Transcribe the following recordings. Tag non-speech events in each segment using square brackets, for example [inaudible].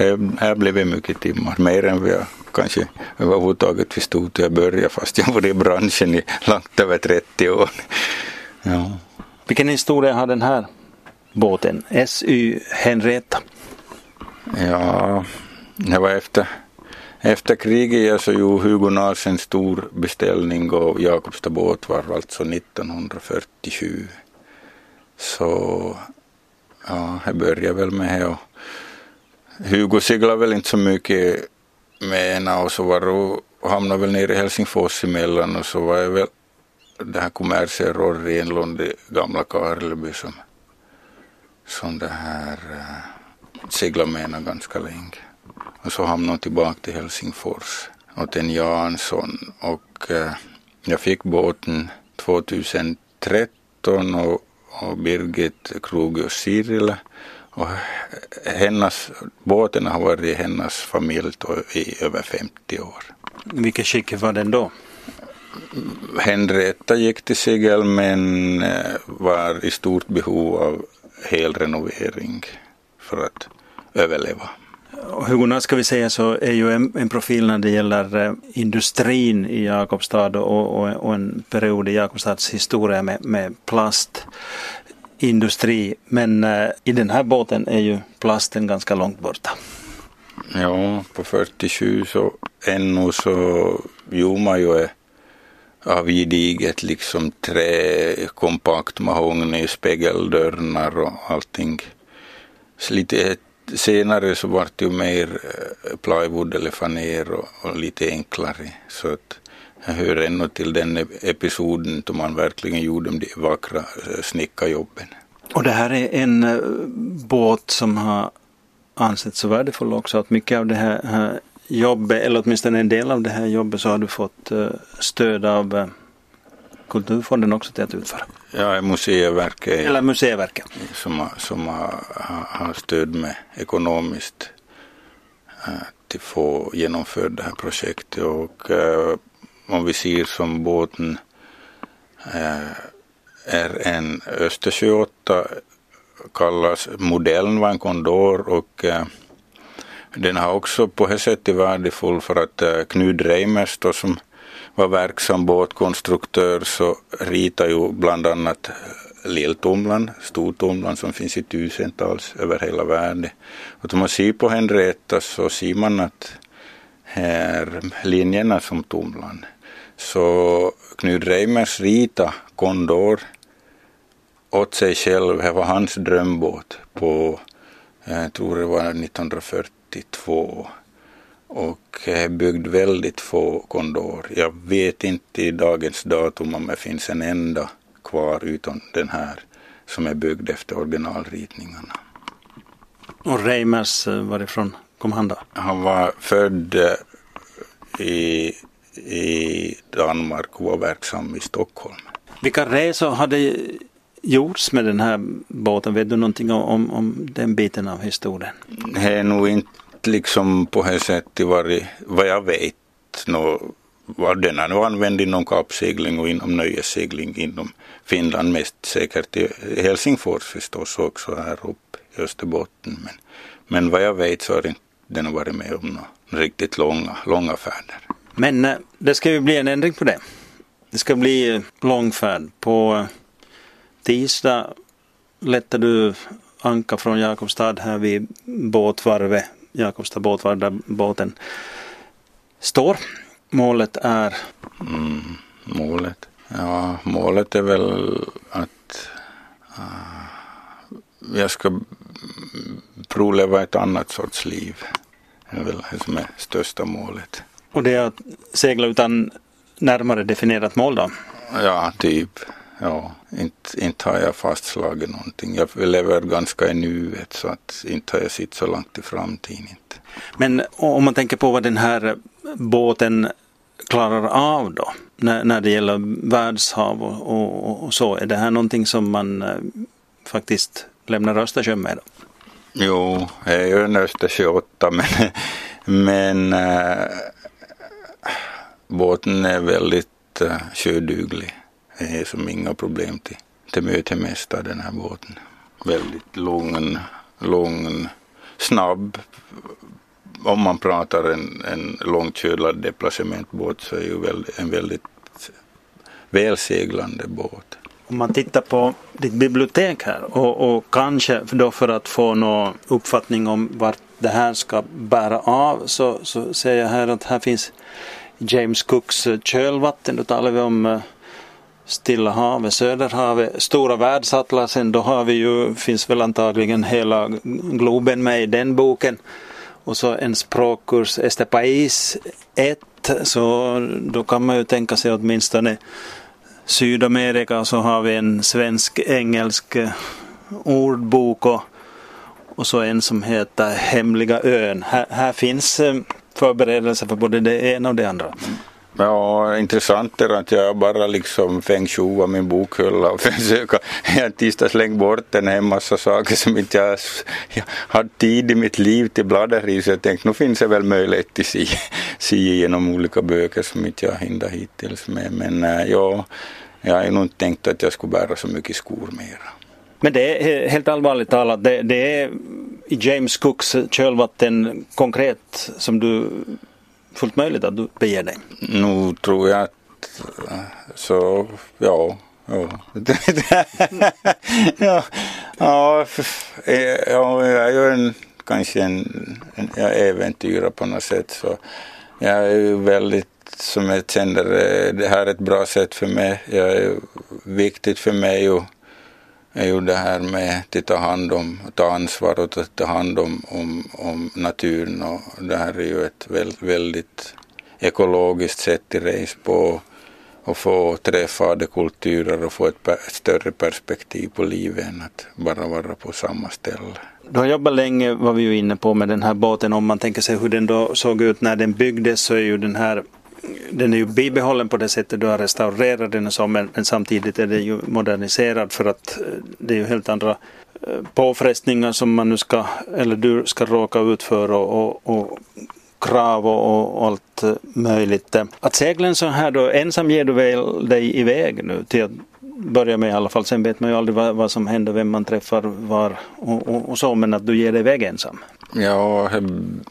här, här blev det mycket timmar, mer än vi har kanske överhuvudtaget förstod till jag började fast jag varit i branschen i långt över 30 år. Ja. Vilken historia har den här båten, SY Henrietta? Ja, det var efter, efter kriget så gjorde Hugo Nars en stor beställning och Jakobstad båt var alltså 1947. Så ja, jag började väl med det Hugo seglade väl inte så mycket med ena och så var det och hamnade väl nere i Helsingfors emellan och så var jag väl det här kommersen Rorri Enlund i gamla Karleby som, som det här eh, äh, seglade med henne ganska länge. Och så hamnade hon tillbaka till Helsingfors åt en Jansson och äh, jag fick båten 2013 och, och Birgit Krogius Sirila och hennes, båten har varit i hennes familj i över 50 år. Vilket skick var den då? Henrietta gick till segel men eh, var i stort behov av helrenovering för att överleva. Hugona ska vi säga så är ju en, en profil när det gäller eh, industrin i Jakobstad och, och, och, en period i Jakobstads historia med, med industri, Men eh, i den här båten är ju plasten ganska långt borta. Ja, på 47 så ännu så gjorde man ju eh, av gediget liksom trä, kompakt mahogny, spegeldörrar och allting. Så lite senare så vart det ju mer eh, plywood eller faner och, och lite enklare. Så att jag hör ännu till den episoden då man verkligen gjorde de vackra eh, snickarjobben. Och det här är en eh, båt som har ansetts så värdefull också att mycket av det här jobbet, eller åtminstone en del av det här jobbet så har du fått stöd av Kulturfonden också till att utföra? Ja, Museiverket. Eller Museiverket. Som, som har, har stöd med ekonomiskt till att få genomföra det här projektet och om vi ser som båten eh, är en Östersjö 8 kallas modellen var en kondor och eh, den har också på det sättet värdefull för att eh, Knud Reimers då som var verksam båtkonstruktör så ritade ju bland annat Lilltumlan, Stortumlan som finns i tusentals över hela världen. Och om man ser på Henrietta så ser man att här linjerna som tumlan. Så Knud Reimers rita Kondor åt sig själv, det var hans drömbåt på, jag tror det var 1942 och är byggd väldigt få kondor. Jag vet inte i dagens datum om det finns en enda kvar utom den här som är byggd efter originalritningarna. Och Reimers, eh, varifrån kom han då? Han var född eh, i, i Danmark och var verksam i Stockholm. Vilka resor hade gjorts med den här båten? Vet du någonting om, om, den biten av historien? Det är nog inte liksom på det sättet varit, vad jag vet, nå, var den har nu använd inom kappsegling och inom nöjessegling inom Finland mest säkert i Helsingfors förstås också här uppe i Österbotten. Men, men vad jag vet så har den varit med om några riktigt långa, långa färder. Men eh, det ska ju bli en ändring på det. Det ska bli långfärd. På eh, tisdag lättar du anka från Jakobstad här vid båtvarvet Jakobstad båtvarv där båten står. Målet är? Mm, målet? Ja, målet är väl att uh, jag ska provleva ett annat sorts liv. Det är väl det som är största målet. Och det är att segla utan närmare definierat mål då? Ja, typ. Ja, inte, inte har jag fastslagit någonting. Jag lever ganska i nuet så att inte har jag sett så långt i framtiden. Inte. Men om man tänker på vad den här båten klarar av då när, när det gäller världshav och, och, och, så. Är det här någonting som man eh, faktiskt lämnar Östersjön med? Då? Jo, det är ju en Östersjö 8 men, [laughs] men äh, båten är väldigt uh, sjöduglig. Det är som inga problem till, till mötemesta den här båten. Väldigt lång, lång, snabb om man pratar en, en långkölad deplacementbåt så är ju en väldigt välseglande båt. Om man tittar på ditt bibliotek här och, och kanske då för att få någon uppfattning om vart det här ska bära av så, så ser jag här att här finns James Cooks eh, kölvatten. Då talar vi om eh, Stilla havet, Söderhavet, Stora världsatlasen. Då har vi ju, finns väl antagligen hela Globen med i den boken. Och så en språkkurs, Estepais 1. Så då kan man ju tänka sig åtminstone Sydamerika så har vi en svensk-engelsk eh, ordbok och, och så en som heter Hemliga ön. Här, här finns eh, förberedelser för både det ena och det andra. Ja, intressant är att jag bara liksom feng min bokhylla och [laughs] försöker. Jag slängt bort en en massa saker som inte jag, jag har tid i mitt liv till bladar i så jag tänkte nu finns det väl möjlighet till se, [laughs] se igenom olika böcker som inte jag hinner hittills med. Men äh, ja, jag har nog inte tänkt att jag skulle bära så mycket skor mera. Men det är helt allvarligt talat, det, det är i James Cooks kölvatten konkret som du fullt möjligt att du beger dig? Nu tror jag att så ja. Ja, [laughs] ja, ja, eh, ja, jag är ju en, kanske en, en jag äventyrare på något sätt. Så jag är ju väldigt, som jag känner, eh, det här är ett bra sätt för mig. Jag är viktigt för mig och är ju det här med att ta hand om, ta ansvar och ta hand om, om, om naturen och det här är ju ett väldigt, väldigt ekologiskt sätt att resa på och få träffa de kulturer och få ett, ett större perspektiv på livet än att bara vara på samma ställe. Du har jobbat länge var vi ju inne på med den här båten. Om man tänker sig hur den då såg ut när den byggdes så är ju den här den är ju bibehållen på det sättet du har restaurerat den och så, men, men samtidigt är den ju moderniserad för att eh, det är ju helt andra eh, påfrestningar som man nu ska, eller du ska råka ut för och, och, och krav och, och, allt eh, möjligt. Att segla en sån här då, ensam ger du väl dig iväg nu till att börja med i alla fall. Sen vet man ju aldrig vad, vad som händer, vem man träffar, var och, och, och, så. Men att du ger dig iväg ensam. Ja,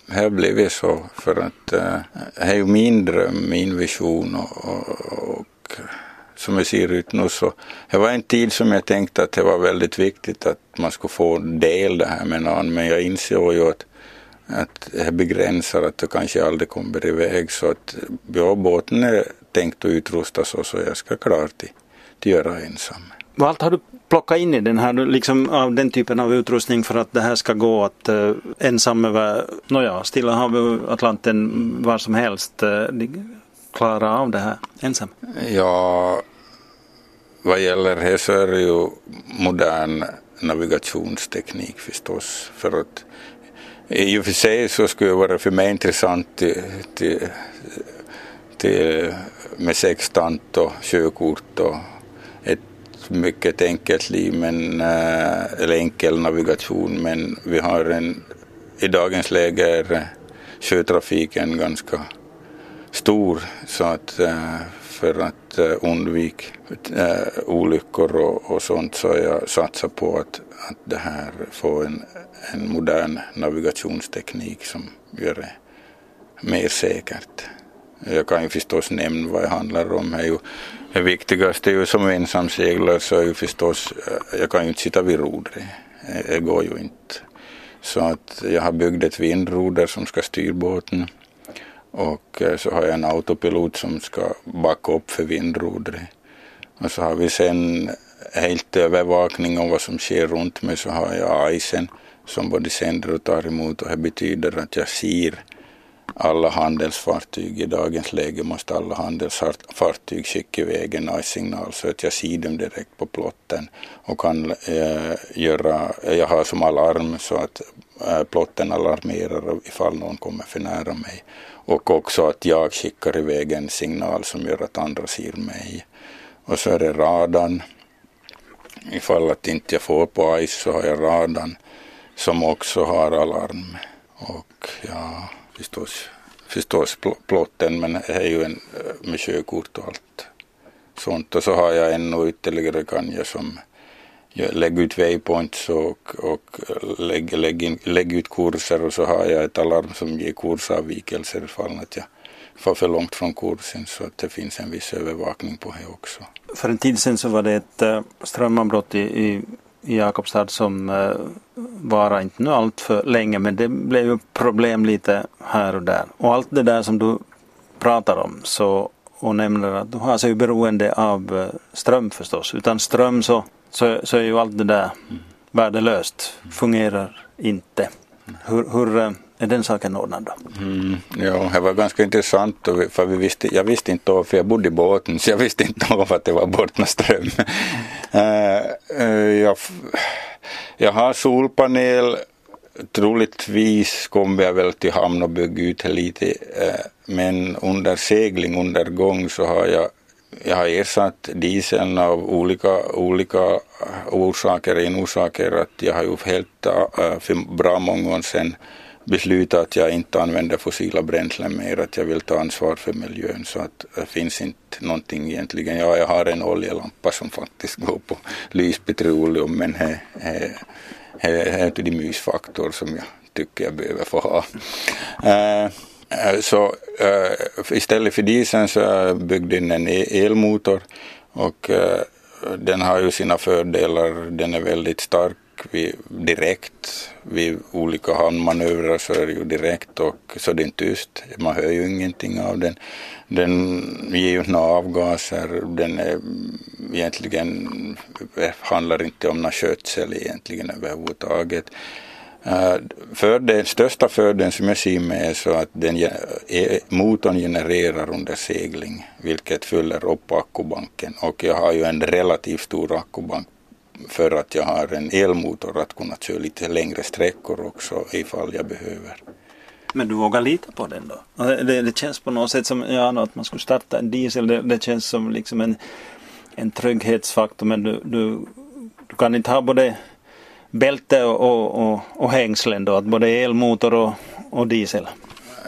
det har blivit så. För att äh, det är ju min dröm, min vision och, och, och som det ser ut nu så. Det var en tid som jag tänkte att det var väldigt viktigt att man skulle få del det här med någon. Men jag inser ju att att det begränsar att du kanske aldrig kommer iväg så att ja, båten är tänkt att utrustas så, så jag ska klara till att göra ensam. Vad allt har du plocka in i den här, liksom av den typen av utrustning för att det här ska gå att uh, ensam över, nåja, Stilla havet, Atlanten, var som helst eh, uh, klara av det här ensam? Ja, vad gäller det så är det ju modern navigationsteknik förstås. För att i och för sig så skulle det vara för mig intressant till, till, till, med sextant och körkort och ett mycket enkelt liv, men, eh, eller enkel navigation. Men vi har en, i dagens läge är eh, sjötrafiken ganska stor så att eh, för att undvika olyckor och, och sånt så jag satsar på att, att det här får en en modern navigationsteknik som gör det mer säkert. Jag kan ju förstås nämna vad det handlar om. Det, är ju, det viktigaste är ju som ensamseglare så är ju förstås, eh, jag kan ju inte sitta vid rodret. Det går ju inte. Så att jag har byggt ett vindroder som ska styra båten och eh, så har jag en autopilot som ska backa upp för vindrodret. Och så har vi sen helt övervakning om vad som sker runt mig så har jag isen som både sänder och tar emot och det betyder att jag ser alla handelsfartyg. I dagens läge måste alla handelsfartyg skicka iväg en signal så att jag ser dem direkt på plotten och kan eh, göra, jag har som alarm så att eh, plotten alarmerar ifall någon kommer för nära mig. Och också att jag skickar iväg en signal som gör att andra ser mig. Och så är det radarn. Ifall att inte jag får på ICE så har jag radarn som också har alarm. Och ja, förstås, förstås plotten men det är ju en, eh, med sjökort och allt sånt. Och så har jag ännu ytterligare kan jag som lägger ut waypoints och, och eh, lägger lägg, in, lägg ut kurser och så har jag ett alarm som ger kursavvikelser ifall att jag far för långt från kursen så att det finns en viss övervakning på det också. För en tid sedan så var det ett eh, strömavbrott i, i, i Jakobstad som varade inte nu allt för länge men det blev ju problem lite här och där. Och allt det där som du pratar om så, och nämner att du har sig beroende av uh, ström förstås. Utan ström så, så, så är ju allt det där mm. värdelöst, fungerar inte. Hur, hur är den saken ordnad då? Mm, ja, det var ganska intressant för vi visste, jag visste inte då, för jag bodde i båten, så jag visste inte om att det var Bottnaström. uh, [laughs] eh, uh, eh, jag, jag har solpanel, troligtvis kommer jag väl till hamn och bygga ut lite, uh, men under segling, under gång så har jag jag har ersatt dieseln av olika, olika orsaker, en orsak är att jag har ju helt för bra många år sedan besluta att jag inte använder fossila bränslen mer, att jag vill ta ansvar för miljön så att det finns inte någonting egentligen. Ja, jag har en oljelampa som faktiskt går på lyspetroleum men det är inte de mysfaktor som jag tycker jag behöver få ha. Eh, eh, så istället för dieseln så jag byggde in en elmotor och den har ju sina fördelar. Den är väldigt stark vi direkt vid olika handmanövrar så är det ju direkt och så det är tyst. Man hör ju ingenting av den. Den ger ju inga avgaser. Den är egentligen eh, handlar inte om någon skötsel egentligen överhuvudtaget. Eh, för den största fördelen som jag ser med är så att den, eh, motorn genererar under segling vilket fyller upp akkubanken och jag har ju en relativt stor akkubank för att jag har en elmotor att kunna köra lite längre sträckor också ifall jag behöver. Men du vågar lita på den då? Det, det känns på något sätt som ja, att man skulle starta en diesel. Det, det känns som liksom en, en trygghetsfaktor men du, du, du kan inte ha både bälte och, och, och hängslen då, att både elmotor och, och diesel?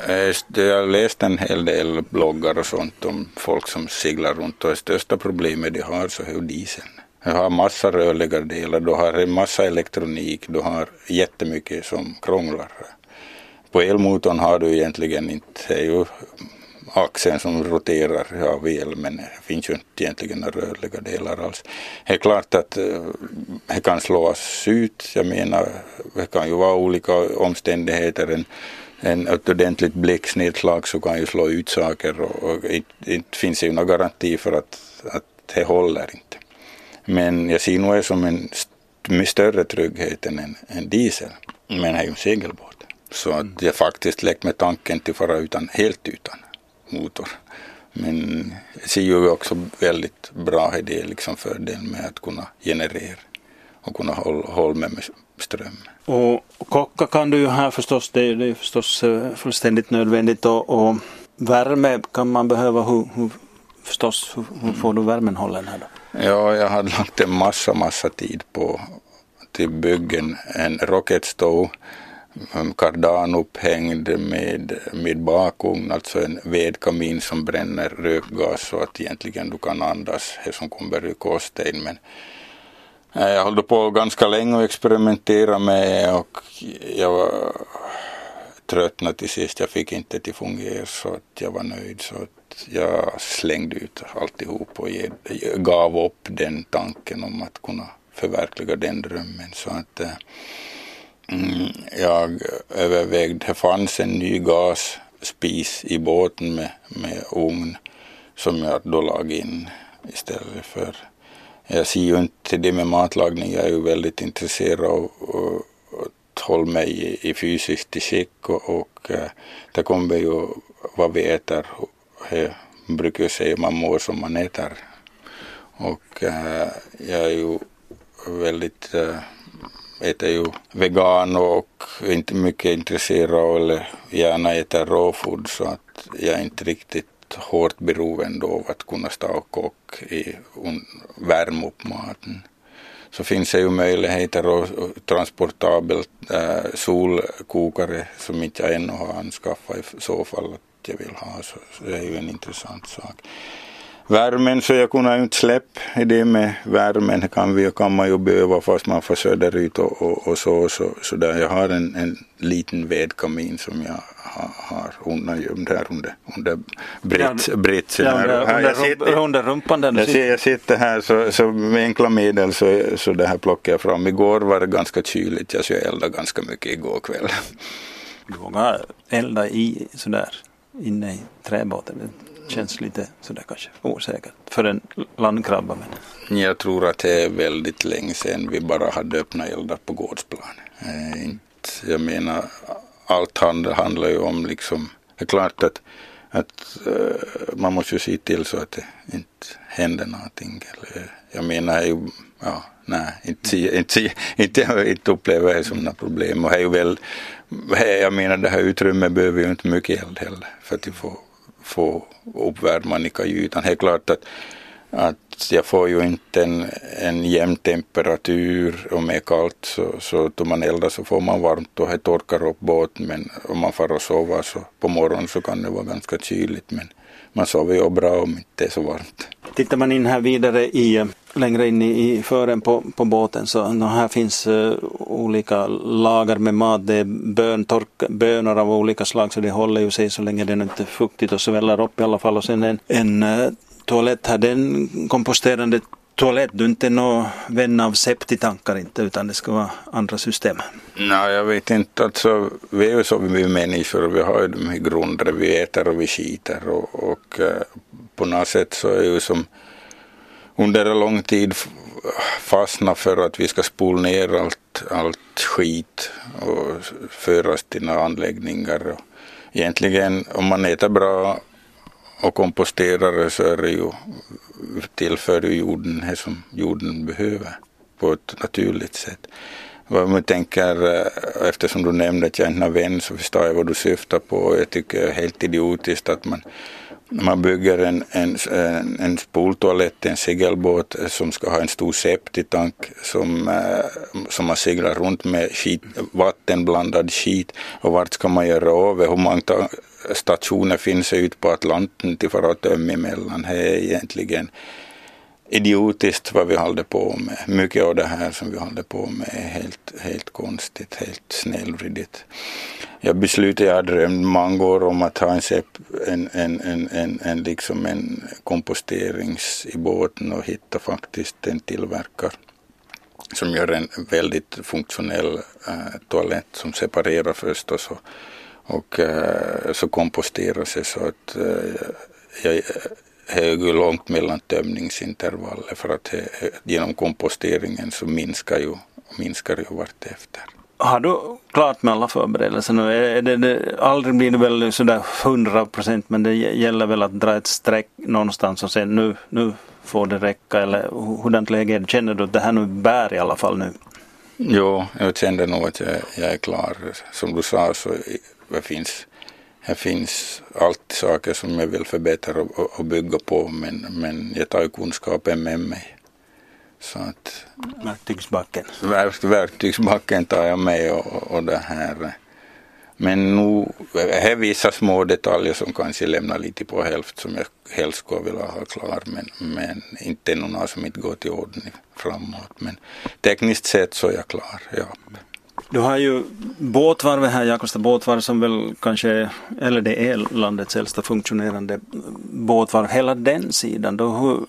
Jag har läst en hel del bloggar och sånt om folk som seglar runt och det största problemet de har så är dieseln. Du har massa rörliga delar, du har en massa elektronik, du har jättemycket som krånglar. På elmotorn har du egentligen inte, det är ju axeln som roterar av el men det finns ju inte egentligen några rörliga delar alls. Det är klart att eh, det kan slås ut, jag menar det kan ju vara olika omständigheter. En, en, ett ordentligt blixtnedslag så kan ju slå ut saker och, och det, inte finns ju någon garanti för att, att det håller inte. Men jag ser nog det som en st större trygghet än en, en diesel. Men det är ju en segelbåt. Så att jag faktiskt lekt med tanken till att fara utan, helt utan motor. Men jag ser ju också väldigt bra i det liksom fördelen med att kunna generera och kunna hålla, hålla med, med ström. Och kocka kan du ju här förstås, det är, det är förstås eh, fullständigt nödvändigt och, och värme kan man behöva, hur, hur förstås, hur, hur får du värmen hållen här då? Ja, jag hade lagt en massa, massa tid på till byggen en rocket stove kardan upphängd med, med bakugn, alltså en vedkamin som bränner rökgas så att egentligen du kan andas, det som kommer ur kåsten. Men eh, jag höll på ganska länge och experimentera med och jag var tröttnade till sist. Jag fick inte det fungera så att jag var nöjd. Så att jag slängde ut alltihop och gav upp den tanken om att kunna förverkliga den drömmen. Så att eh, mm, jag övervägde, det fanns en ny gasspis i båten med, med ugn som jag då lag in istället för jag ser ju inte det med matlagning, jag är ju väldigt intresserad av att hålla mig i, i fysiskt skick och, och eh, det kommer ju vad vi äter det brukar säga man mår som man äter. Och äh, jag är ju väldigt, äh, eh, äter ju vegan och inte mycket intresserad av eller gärna äter råfood så att jag är inte riktigt hårt beroende av att kunna stå och koka i värma upp maten. Så finns det ju möjligheter och transportabelt äh, solkokare som inte jag ännu har anskaffat i så fall jag vill ha. Så, så det är ju en intressant sak. värmen så jag kunde ju inte släppa det med värmen kan, vi, kan man ju behöva fast man får söderut och, och, och så. så, så där. Jag har en, en liten vedkamin som jag har, undangömd här under, under britsen. Ja, under, här, under, sitter, under rumpan där jag, sitter. jag sitter här så, så med enkla medel så, så det här plockar jag fram. Igår var det ganska kyligt, jag skulle elda ganska mycket igår kväll. Du vågar elda i sådär inne i träbåten? Det känns lite sådär kanske osäkert för en landkrabba. Men... Jag tror att det är väldigt länge sedan vi bara hade öppna eldar på gårdsplan. Eh, jag menar, allt handlar ju om liksom, det är klart att, att eh, man måste ju se till så att det inte händer någonting. Eller, jag menar, ju, ja, nej, inte, inte, inte, inte upplever jag det som några problem. Och det är ju väl, jag menar det här utrymmet behöver ju inte mycket eld heller för att få, få uppvärma i kajutan. Det är klart att, att jag får ju inte en, en jämn temperatur om det är kallt så, så då man eldar så får man varmt och det torkar upp båten men om man får och sova så på morgonen så kan det vara ganska kyligt men man sover ju bra om inte är så varmt. Tittar man in här vidare i, längre in i, i fören på, på båten så här finns uh, olika lager med mat. Det är bön, tork, bönor av olika slag så det håller ju sig så länge det inte är fuktigt och sväller upp i alla fall. Och sen en, en uh, toalett hade en komposterande toalett, du är inte någon vän av septitankar inte utan det ska vara andra system? Nej, jag vet inte. Alltså, vi är ju så vi människor, vi har ju de här grunderna, vi äter och vi skiter och, och eh, på något sätt så är ju som under en lång tid fastna för att vi ska spola ner allt, allt skit och föras till några anläggningar. Och egentligen om man äter bra och komposterar så är det ju tillför du jorden det som jorden behöver på ett naturligt sätt. Vad man tänker, eh, eftersom du nämnde att jag inte är vän så förstår jag vad du syftar på. Jag tycker det är helt idiotiskt att man, man bygger en, en, en, en spoltoalett, en segelbåt eh, som ska ha en stor septitank som, eh, som man seglar runt med skit, vattenblandad skit. Och vart ska man göra av Hur många stationer finns ute på Atlanten till för att tömma emellan. Det är egentligen idiotiskt vad vi håller på med. Mycket av det här som vi håller på med är helt, helt konstigt, helt snällvridigt. Jag beslutade, jag drömde drömt många år om att ha en, en, en, en, en, en, liksom en komposterings i båten och hitta faktiskt en tillverkare som gör en väldigt funktionell äh, toalett som separerar förstås och och äh, så komposteras det så att äh, jag, det är långt mellan tömningsintervaller för att genom komposteringen så minskar ju, minskar ju vartefter. Har du klart med alla förberedelser nu? Är det, det, aldrig blir det väl sådär hundra procent men det gäller väl att dra ett streck någonstans och sen nu, nu får det räcka eller hurdant läge är det? Känner du att det här nu bär i alla fall nu? Jo, jag kände nog att jag, jag är klar. Som du sa så det finns, det finns alltid saker som jag vill förbättra och, och bygga på men, men jag tar ju kunskapen med mig. Så att, verktygsbacken? Verk, verktygsbacken tar jag med och, och det här. Men nu är vissa små detaljer som kanske lämnar lite på hälft som jag helst skulle vilja ha klar men, men inte några som inte går till orden framåt. Men tekniskt sett så är jag klar, ja. Du har ju båtvarvet här, Jakobstad båtvarv som väl kanske, eller det är landets äldsta funktionerande båtvarv. Hela den sidan, då,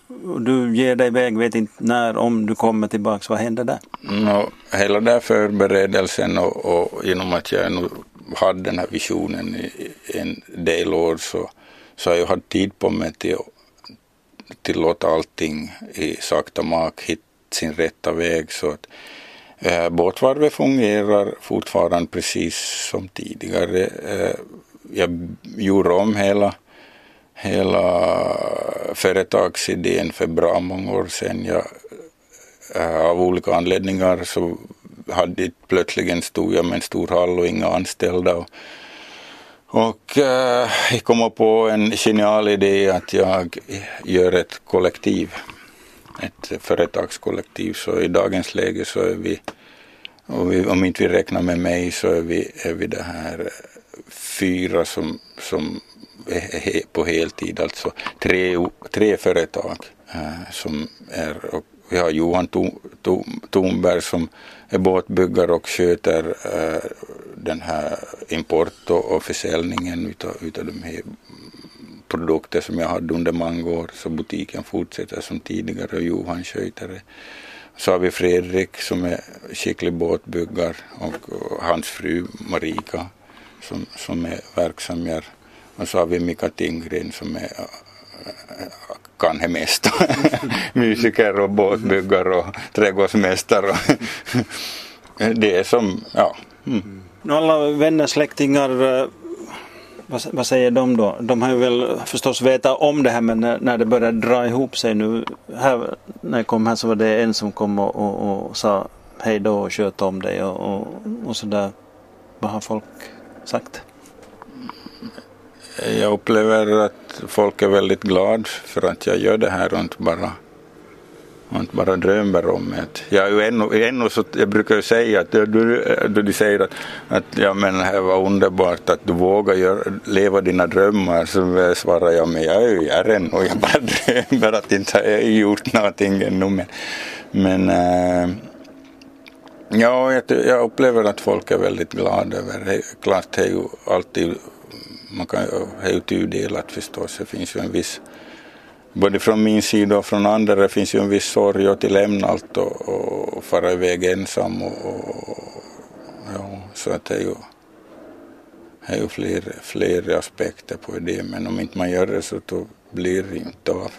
du ger dig iväg, vet inte när, om du kommer tillbaks, vad händer där? No, hela den förberedelsen och, och genom att jag nu hade den här visionen i en del år så, så har jag haft tid på mig till, till att låta allting i sakta mak hitta sin rätta väg. Så att Eh, båtvarvet fungerar fortfarande precis som tidigare. Eh, jag gjorde om hela, hela företagsidén för bra många år sedan. Jag, eh, av olika anledningar så hade plötsligen stod jag med en stor hall och inga anställda. Och, och eh, jag kom på en genial idé att jag gör ett kollektiv ett företagskollektiv. Så i dagens läge så är vi, vi om inte vi räknar med mig så är vi, är vi det här eh, fyra som, som på heltid, alltså tre, tre företag eh, som är, och vi har Johan Thornberg som är båtbyggare och sköter eh, den här import och försäljningen utav, utav de här produkter som jag hade under många år så butiken fortsätter som tidigare och Johan sköter det. Så har vi Fredrik som är skicklig båtbyggare och, hans fru Marika som, som är verksam här. Och så har vi Mika Tinggren som är kan det mesta. [laughs] Musiker och båtbyggare och trädgårdsmästare. [laughs] det är som, ja. Mm. mm. Alla vänner, släktingar, eh, vad, vad, säger de då? De har ju väl förstås vetat om det här men när, när det började dra ihop sig nu. Här, när jag kom här så var det en som kom och, och, och sa hej då och sköt om dig och, och, och sådär. Vad har folk sagt? Jag upplever att folk är väldigt glada för att jag gör det här och inte bara och inte bara drömmer om det. Jag, är ju ännu, ännu så, jag brukar ju säga att du, du, du säger att, att ja, men det här var underbart att du vågar gör, leva dina drömmar så svarar jag men jag är ju här ännu jag bara [laughs] drömmer att inte har jag gjort någonting ännu men, men äh, ja, jag, jag, upplever att folk är väldigt glada över det. Klart det är ju alltid man kan ju tudelat förstås, det finns ju en viss både från min sida och från andra det finns ju en viss sorg att lämna allt och, och fara iväg ensam och, och ja, så att det är ju, det är ju fler, fler aspekter på det men om inte man gör det så då blir det inte av.